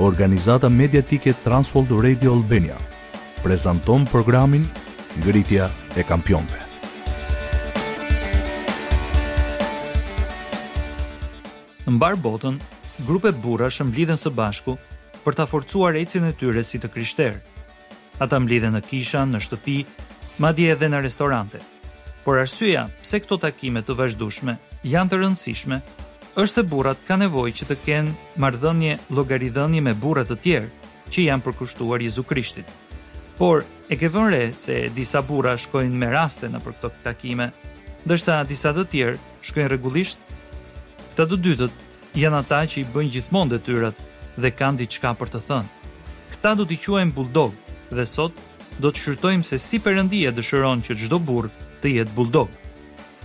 Organizata mediatike Transworld Radio Albania prezanton programin Ngritja e Kampionëve. Në mbarë botën, grupe burrash mblidhen së bashku për ta forcuar ecjen e tyre si të krishterë. Ata mblidhen në kisha, në shtëpi, madje edhe në restorante. Por arsyeja pse këto takime të vazhdueshme janë të rëndësishme është se burrat kanë nevojë që të kenë marrëdhënie llogaridhënie me burra të tjerë që janë përkushtuar Jezu Krishtit. Por e ke vënë re se disa burra shkojnë me raste nëpër këto takime, ndërsa disa të tjerë shkojnë rregullisht? Këta të dytët Janë ata që i bëjnë gjithmonë detyrat dhe kanë diçka për të thënë. Këta do t'i quajmë buldog dhe sot do të shqyrtojmë se si Perëndia dëshiron që çdo burrë të jetë buldog.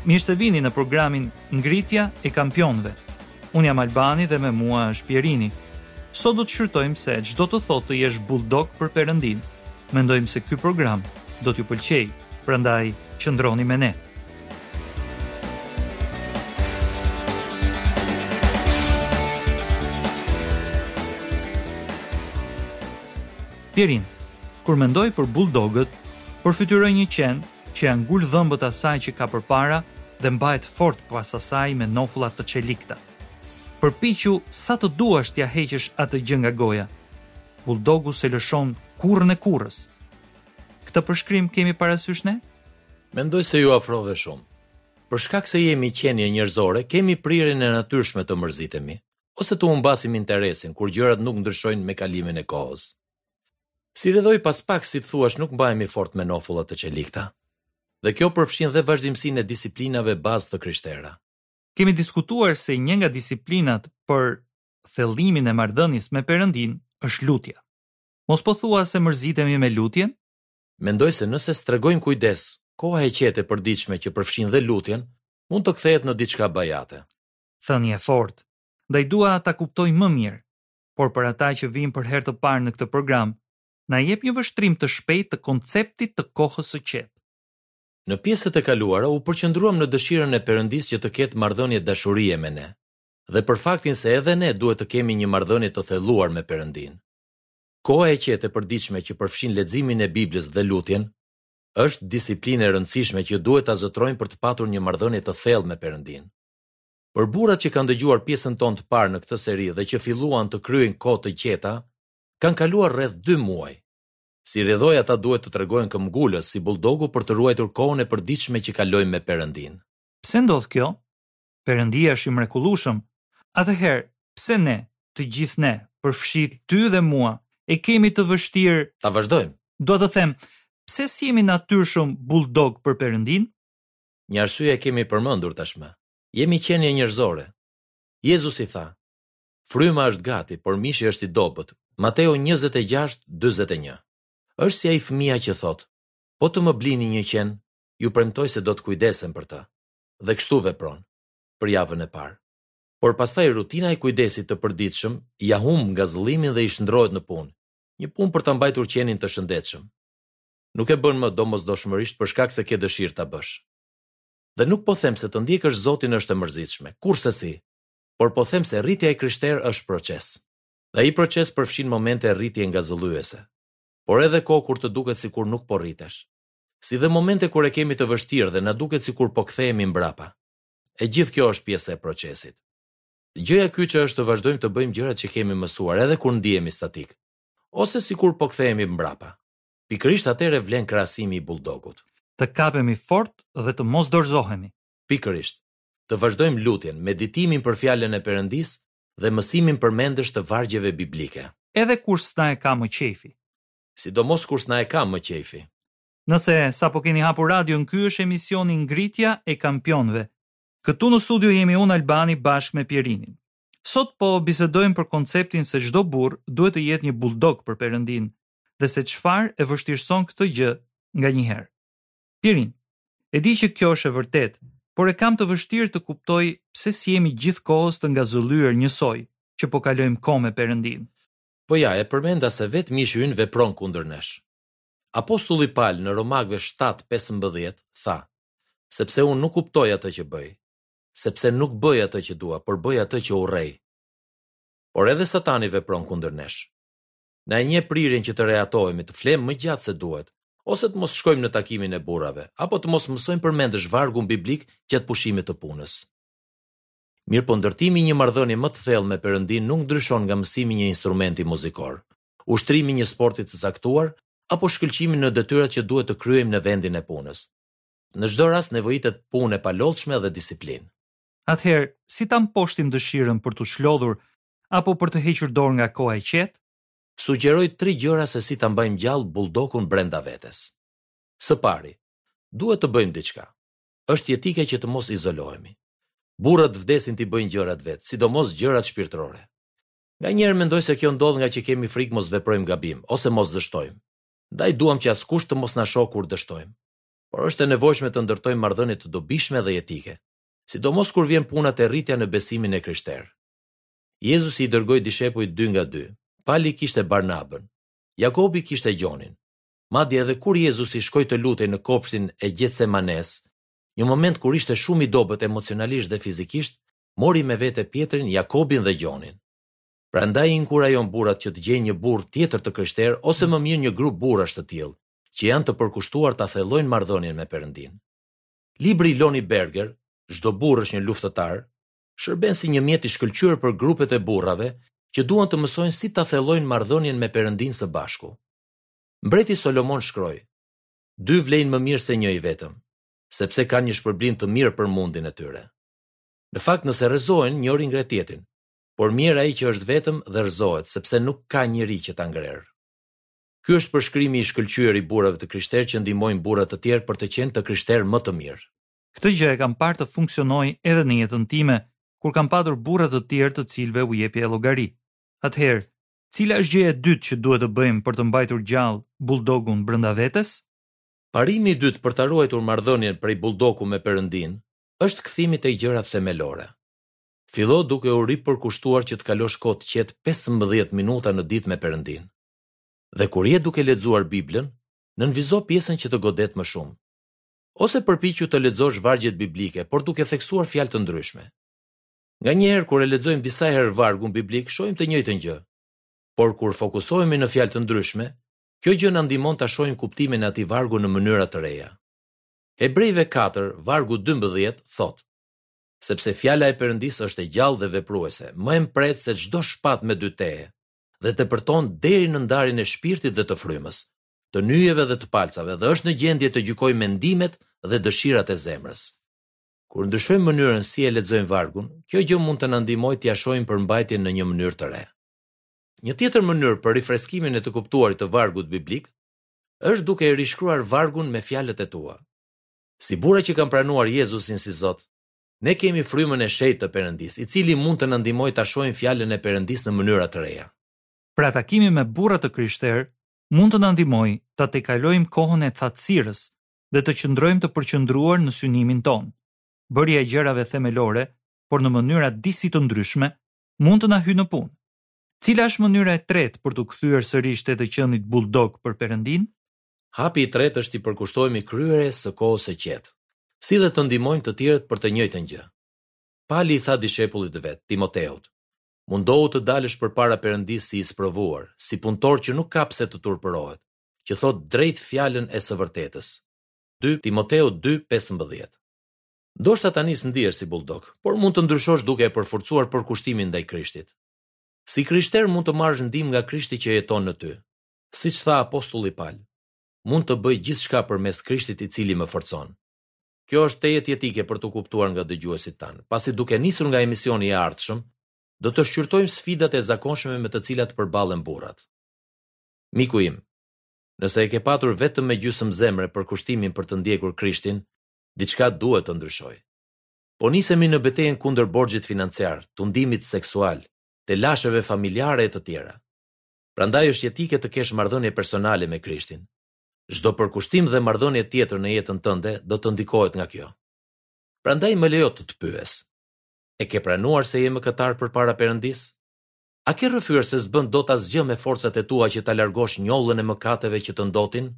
Mirë se vini në programin Ngritja e Kampionëve. Unë jam Albani dhe me mua është Pjerini. Sot do të shqyrtojmë se ç'do të thotë të jesh buldog për Perëndinë. Mendojmë se ky program do t'ju pëlqejë, prandaj qëndroni me ne. Pjerin, kur mendoj për bulldogët, përfytyroj një qen që ia ngul dhëmbët asaj që ka përpara dhe mbahet fort pas asaj me nofulla të çelikta. Përpiqu sa të duash t'ia heqësh atë gjë nga goja. Bulldogu s'e lëshon kurrën e kurrës. Këtë përshkrim kemi parasysh ne? Mendoj se iu afrove shumë. Për shkak se jemi qenie njerëzore, kemi prirjen e natyrshme të mërzitemi ose të humbasim interesin kur gjërat nuk ndryshojnë me kalimin e kohës. Si rrjedhojë pas pak si të thuash nuk mbahemi fort me nofulla të çelikta. Dhe kjo përfshin dhe vazhdimësinë e disiplinave bazë të krishtera. Kemi diskutuar se një nga disiplinat për thellimin e marrëdhënies me Perëndinë është lutja. Mos po thua se mërzitemi me lutjen? Mendoj se nëse s'tregojmë kujdes, koha e qetë e përditshme që përfshin dhe lutjen, mund të kthehet në diçka bajate. Thënie e fortë. Ndaj dua ta kuptoj më mirë. Por për ata që vijnë për herë të parë në këtë program, na jep një vështrim të shpejtë të konceptit të kohës së qetë. Në pjesët e kaluara u përqendruam në dëshirën e Perëndisë që të ketë marrëdhënie dashurie me ne dhe për faktin se edhe ne duhet të kemi një marrëdhënie të thelluar me Perëndinë. Koha e qetë e përditshme që përfshin leximin e Biblës dhe lutjen, është disiplinë e rëndësishme që duhet ta zotërojmë për të patur një marrëdhënie të thellë me Perëndinë. Për burrat që kanë dëgjuar pjesën tonë të parë në këtë seri dhe që filluan të kryejnë kohë të qeta, kanë kaluar rreth dy muaj. Si rrjedhojë ata duhet të tregojnë këmbëngulës si buldogu për të ruajtur kohën e përditshme që kalojmë me Perëndinë. Pse ndodh kjo? Perëndia është i mrekullueshëm, atëherë pse ne, të gjithë ne, përfshi ty dhe mua, e kemi të vështirë Ta vazhdojmë. Dua të them, pse s'jemi natyrshëm bulldog për Perëndinë? Një arsye e kemi përmendur tashmë. Jemi qenie njerëzore. Jezusi tha, Fryma është gati, por mishi është i dobët. Mateu njëzet e gjashtë, dyzet e një. Është si ai fëmija që thotë, Po të më blini një qen, ju premtoj se do të kujdesem për të. dhe kështu vepron për javën e parë. Por pastaj rutina e kujdesit të përditshëm ia humb ngazëllimin dhe i shndërrohet në punë, një punë për ta mbajtur qenin të shëndetshëm. Nuk e bën më domosdoshmërisht për shkak se ke dëshirë ta bësh. Dhe nuk po them se të ndjekësh Zotin është e mërzitshme, kurrsesi, por po them se rritja e krishterë është proces. Dhe ai proces përfshin momente rritje ngazëllyese, por edhe kohë kur të duket sikur nuk po rritesh. si dhe momente kur e kemi të vështirë dhe na duket sikur po kthehemi mbrapa. E gjithë kjo është pjesë e procesit. Gjëja kyçe është të vazhdojmë të bëjmë gjërat që kemi mësuar edhe kur ndihemi statikë, ose sikur po kthehemi mbrapa. Pikërisht atëherë vlen krahasimi i buldogut. Të kapemi fort dhe të mos dorëzohemi. Pikërisht. Të vazhdojmë lutjen, meditimin për Fjalën e Perëndisë dhe mësimin përmendësh të vargjeve biblike. Edhe kur s'na e ka më qejfi. Sidomos kur s'na e ka më qejfi. Nëse sapo keni hapur radion ky është emisioni Ngritja e Kampionëve. Këtu në studio jemi unë Albani bashkë me Pierinin. Sot po bisedojmë për konceptin se çdo burrë duhet të jetë një buldog për Perëndinë dhe se çfarë e vështirëson këtë gjë nganjëherë. Pierin, e di që kjo është e vërtetë, por e kam të vështirë të kuptoj pse s'jemi gjithë kohës të ngazëllyer njësoj që po kalojmë kohë me Perëndinë. Po ja, e përmenda se vetë mishi ynë vepron kundër nesh. Apostulli Pal në Romakëve shtatë pesëmbëdhjetë tha, Sepse unë nuk kuptoj atë që bëj, sepse nuk bëj atë që dua, por bëj atë që urrej. Por edhe Satani vepron kundër nesh. Na e njeh prirjen që të rehatohemi, të flemë më gjatë se duhet, ose të mos shkojmë në takimin e burrave, apo të mos mësojmë përmendësh vargun biblik gjatë pushimit të punës. Mirëpo ndërtimi i një marrëdhënieje më të thellë me Perëndinë nuk ndryshon nga mësimi i një instrumenti muzikor, ushtrimi i një sporti të caktuar, apo shkëlqimi në detyrat që duhet të kryejmë në vendin e punës. Në çdo rast nevojitet punë e palodhshme dhe disiplinë. Atëherë, si ta mposhtim dëshirën për t'u çlodhur apo për të hequr dorë nga koha e qetë? Sugjeroj tri gjëra se si ta mbajmë gjallë bulldog-un brenda vetes. Së pari, duhet të bëjmë diçka. Është jetike që të mos izolohemi. Burrat vdesin t'i bëjnë gjërat vetë, sidomos gjërat shpirtërore. Nganjëherë mendoj se kjo ndodh ngaqë kemi frikë mos veprojmë gabim ose mos dështojmë. Ndaj duam që askush të mos na shohë kur dështojmë. Por është e nevojshme të ndërtojmë marrëdhënie të dobishme dhe jetike, sidomos kur vjen puna te rritja në besimin e krishterë. Jezusi i dërgoi dishepujt dy nga dy. Pali kishte Barnabën. Jakobi kishte Gjonin. Madje edhe kur Jezusi shkoi të lutej në kopshtin e Gjetsemanës, një moment kur ishte shumë i dobët emocionalisht dhe fizikisht, mori me vete Pjetrin, Jakobin dhe Gjonin. Prandaj i inkurajoj burrat që të gjejnë një burrë tjetër të krishterë ose më mirë një grup burrash të tillë, që janë të përkushtuar ta thellojnë marrëdhënien me Perëndinë. Libri i Lonnie Berger, Çdo burrë është një luftëtar, shërben si një mjet i shkëlqyer për grupet e burrave që duan të mësojnë si ta thellojnë marrëdhënien me Perëndinë së bashku. Mbreti Solomon shkroi, Dy vlejnë më mirë se një i vetëm, sepse kanë një shpërblim të mirë për mundin e tyre. Në fakt, nëse rrëzohen, njëri ngre tjetrin, por mjerë ai që është vetëm dhe rrëzohet, sepse nuk ka njeri që ta ngrerë. Ky është përshkrimi i shkëlqyer i burrave të krishterë që ndihmojnë burra të tjerë për të qenë të krishterë më të mirë. Këtë gjë e kam parë të funksionojë edhe në jetën time, kur kam patur burra të tjerë të cilëve u jepja llogari. Atëherë, Cila është gjëja e dytë që duhet të bëjmë për të mbajtur gjallë bulldogun brenda vetes? Parimi i dytë për ta ruajtur marrëdhënien prej bulldogu me Perëndinë është kthimi te gjërat themelore. Fillo duke u ripërkushtuar që të kalosh kohë të qetë pesëmbëdhjetë minuta në ditë me Perëndinë. Dhe kur je duke lexuar Biblën, nënvizo pjesën që të godet më shumë. Ose përpiqu të lexosh vargjet biblike, por duke theksuar fjalë të ndryshme. Nganjëherë kur e lexojmë disa herë vargun biblik, shohim të njëjtën gjë. Por kur fokusohemi në fjalë të ndryshme, kjo gjë na ndihmon ta shohim kuptimin e atij vargu në mënyra të reja. Hebrejve katër, vargu dymbëdhjetë, thotë, Sepse fjala e Perëndisë është e gjallë dhe vepruese, më e mprehtë se çdo shpatë me dy tehe, dhe depërton deri në ndarjen e shpirtit dhe të frymës, të nyjeve dhe të palcave dhe është në gjendje të gjykojë mendimet dhe dëshirat e zemrës. Kur ndryshojmë mënyrën si e lexojmë vargun, kjo gjë mund të na ndihmojë t'ia shohim përmbajtjen në një mënyrë të re. Një tjetër mënyrë për rifreskimin e të kuptuarit të vargut biblik është duke e rishkruar vargun me fjalët e tua. Si burra që kanë pranuar Jezusin si Zot, ne kemi frymën e shenjtë të Perëndisë, i cili mund të na ndihmojë ta shohim Fjalën e Perëndisë në mënyra të reja. Pra takimi me burra të krishterë mund të na ndihmojë ta tejkalojmë kohën e thatësirës dhe të qëndrojmë të përqendruar në synimin tonë. Bërja e gjërave themelore, por në mënyra disi të ndryshme, mund të na hyjë në punë. Cila është mënyra e tretë për t'u kthyer sërish te të qenit bulldog për Perëndinë? Hapi i tretë është t'i përkushtohemi kryerjes së kohës së qetë, si dhe të ndihmojmë të tjerët për të njëjtën gjë. Pali i tha dishepullit të vet, Timoteut, Mundohu të dalësh përpara Perëndisë si i sprovuar, si punëtor që nuk ka pse të turpërohet, që thotë drejt fjalën e së vërtetës. Dy Timoteu dy pesëmbëdhjetë. Ndoshta tani s'ndihesh si bulldog, por mund të ndryshosh duke e përforcuar përkushtimin ndaj Krishtit. Si krishter mund të marrësh ndihmë nga Krishti që jeton në ty. Siç tha apostulli Pal, mund të bëj gjithçka përmes Krishtit i cili më forcon. Kjo është tejet jetike për t'u kuptuar nga dëgjuesit tanë, pasi duke nisur nga emisioni i ardhshëm, do të shqyrtojmë sfidat e zakonshme me të cilat përballen burrat. Miku im, nëse e ke patur vetëm me gjysmë zemre përkushtimin për të ndjekur Krishtin, diçka duhet të ndryshojë. Po nisemi në betejën kundër borxhit financiar, tundimit seksual, telasheve familjare e të tjera. Prandaj është jetike të kesh marrëdhënie personale me Krishtin. Çdo përkushtim dhe marrëdhënie tjetër në jetën tënde do të ndikohet nga kjo. Prandaj më lejo të të pyes. E ke pranuar se je mëkatar përpara Perëndisë? A ke rrëfyer se s'bën dot asgjë me forcat e tua që ta largosh njollën e mëkateve që të ndotin?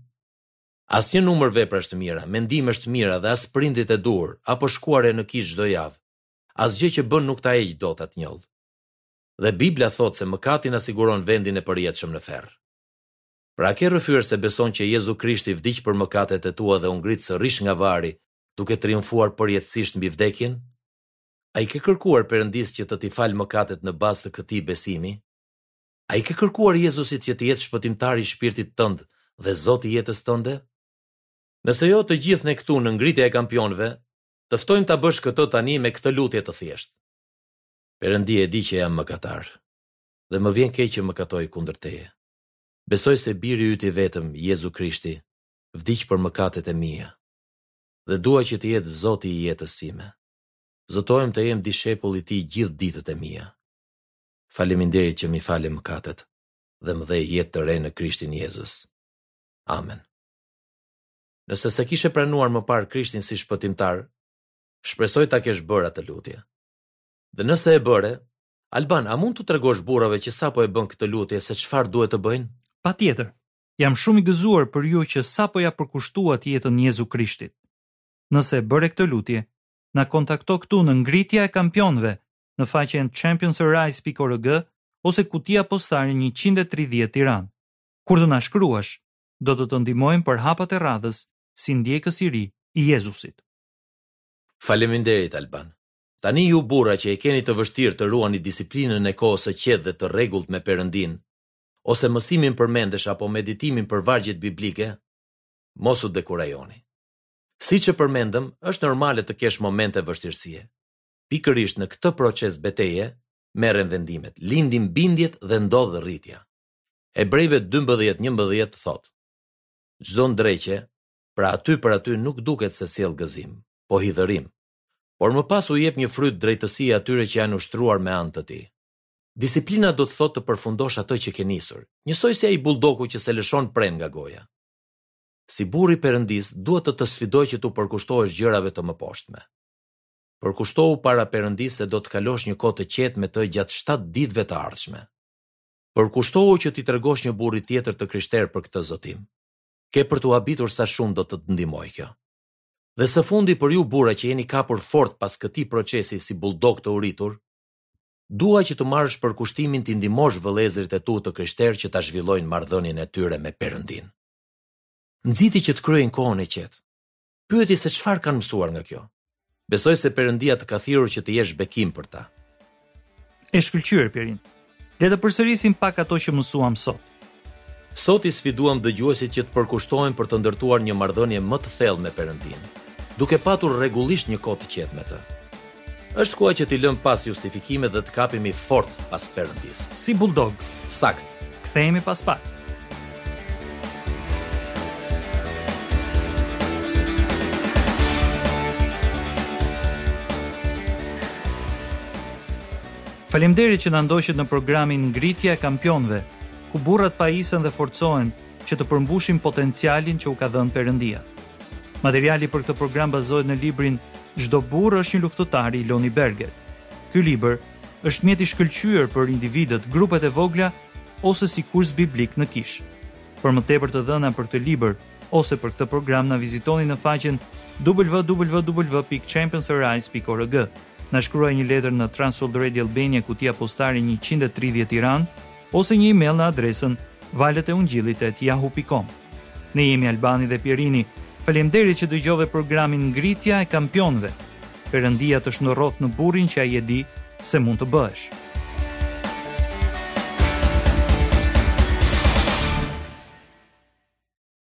Asnjë numër veprash të mira, mendimesh të mira dhe as prindit e duhur, apo shkuarja në kishë çdo javë, asgjë që bën nuk ta heq dot atë njollë. Dhe Bibla thotë se mëkati na siguron vendin e përjetshëm në ferr. Pra a ke rrëfyer se beson që Jezu Krishti vdiq për mëkatet e tua dhe u ngrit sërish nga varri, duke triumfuar përjetësisht mbi vdekjen? A i ke kërkuar Perëndisë që të t'i falë mëkatet në bazë të këtij besimi? A i ke kërkuar Jezusit që të jetë shpëtimtari i shpirtit tënd dhe Zoti i jetës tënde? Nëse jo, të gjithë ne këtu në Ngritja e Kampionëve të ftojmë ta bësh këtë tani me këtë lutje të thjeshtë. Perëndi e di që jam mëkatar dhe më vjen keq që mëkatoj kundër teje. Besoj se biri yt i vetëm, Jezu Krishti, vdiq për mëkatet e mia dhe dua që të jetë Zoti i jetës sime. Zotohem të jem dishepull i tij gjithë ditët e mia. Faleminderit që m'i fale mëkatet dhe më dhe jetë të re në Krishtin Jezus. Amen. Nëse s'e kishe pranuar më parë Krishtin si shpëtimtar, shpresoj ta kesh bërë atë lutje. Dhe nëse e bëre, Alban, a mund t'u tregosh burrave që sapo e bënë këtë lutje se çfarë duhet të bëjnë? Patjetër. Jam shumë i gëzuar për ju që sapo ia përkushtuat jetën Jezu Krishtit. Nëse e bëre këtë lutje, na kontakto këtu në Ngritja e Kampionëve në faqen championsarise.org ose kutia postare njëqind e tridhjetë Tiranë. Kur të na shkruash, do të të ndihmojmë për hapat e radhës si ndjekës i ri i Jezusit. Faleminderit Alban. Tani ju burra që e keni të vështirë të ruani disiplinën e kohës së qetë dhe të rregullt me Perëndinë, ose mësimin përmendesh apo meditimin për vargjet biblike, mos u dekurajoni. Siç e përmendëm, është normale të kesh momente vështirësie. Pikërisht në këtë proces beteje merren vendimet, lindin bindjet dhe ndodh rritja. Hebrejve dymbëdhjetë njëmbëdhjetë thotë, Çdo ndreqje, pra aty për aty nuk duket se sjell gëzim, po hidhërim. Por më pas u jep një fryt drejtësie atyre që janë ushtruar me anë të tij. Disiplina do të thotë të përfundosh atë që ke nisur, njësoj si ai bulldogu që s'e lëshon prenë nga goja. Si burrë i Perëndisë dua të të sfidoj që t'u përkushtohesh gjërave të mëposhtme. Përkushtohu para Perëndisë se do të kalosh një kohë të qetë me të gjatë shtatë ditëve të ardhshme. Përkushtohu që t'i tregosh një burri tjetër të krishterë për këtë zotim. Ke për t'u habitur sa shumë do të të ndihmojë kjo. Dhe së fundi për ju burra që jeni kapur fort pas këtij procesi si bulldogë të uritur, dua që të marrësh përkushtimin t'i ndihmosh vëllezërit e tu të krishterë që ta zhvillojnë marrëdhënien e tyre me Perëndinë. Nxiti që të kryejnë kohën e qetë. Pyeti se çfarë kanë mësuar nga kjo. Besoj se Perëndia të ka thirrur që të jesh bekim për ta. E shkëlqyer Pierin. Le të përsërisim pak ato që mësuam sot. Sot i sfiduam dëgjuesit që të përkushtohen për të ndërtuar një marrëdhënie më të thellë me Perëndinë, duke patur rregullisht një kohë të qetë me të. Është koha që t'i lëmë pas justifikimet dhe të kapemi fort pas Perëndisë. Si bulldog. Saktë. Kthehemi pas pak. Faleminderit që na ndoqët në programin Ngritja e Kampionëve, ku burrat pajisen dhe forcohen që të përmbushin potencialin që u ka dhënë Perëndia. Materiali për këtë program bazohet në librin Çdo burrë është një luftëtar i Loni Berger. Ky libër është mjet i shkëlqyer për individët, grupet e vogla ose si kurs biblik në kishë. Për më tepër të dhëna për këtë libër ose për këtë program na vizitoni në faqen www.championsarise.org. Na shkruaj një letër në Transworld Radio Albania kutia postare 130 Tiranë ose një email në adresën valeteungjillit@yahoo.com. Ne jemi Albani dhe Pierini. Faleminderit që dëgjove programin Ngritja e Kampionëve. Perëndia të shndërroftë në burrin që ai e di se mund të bëhesh.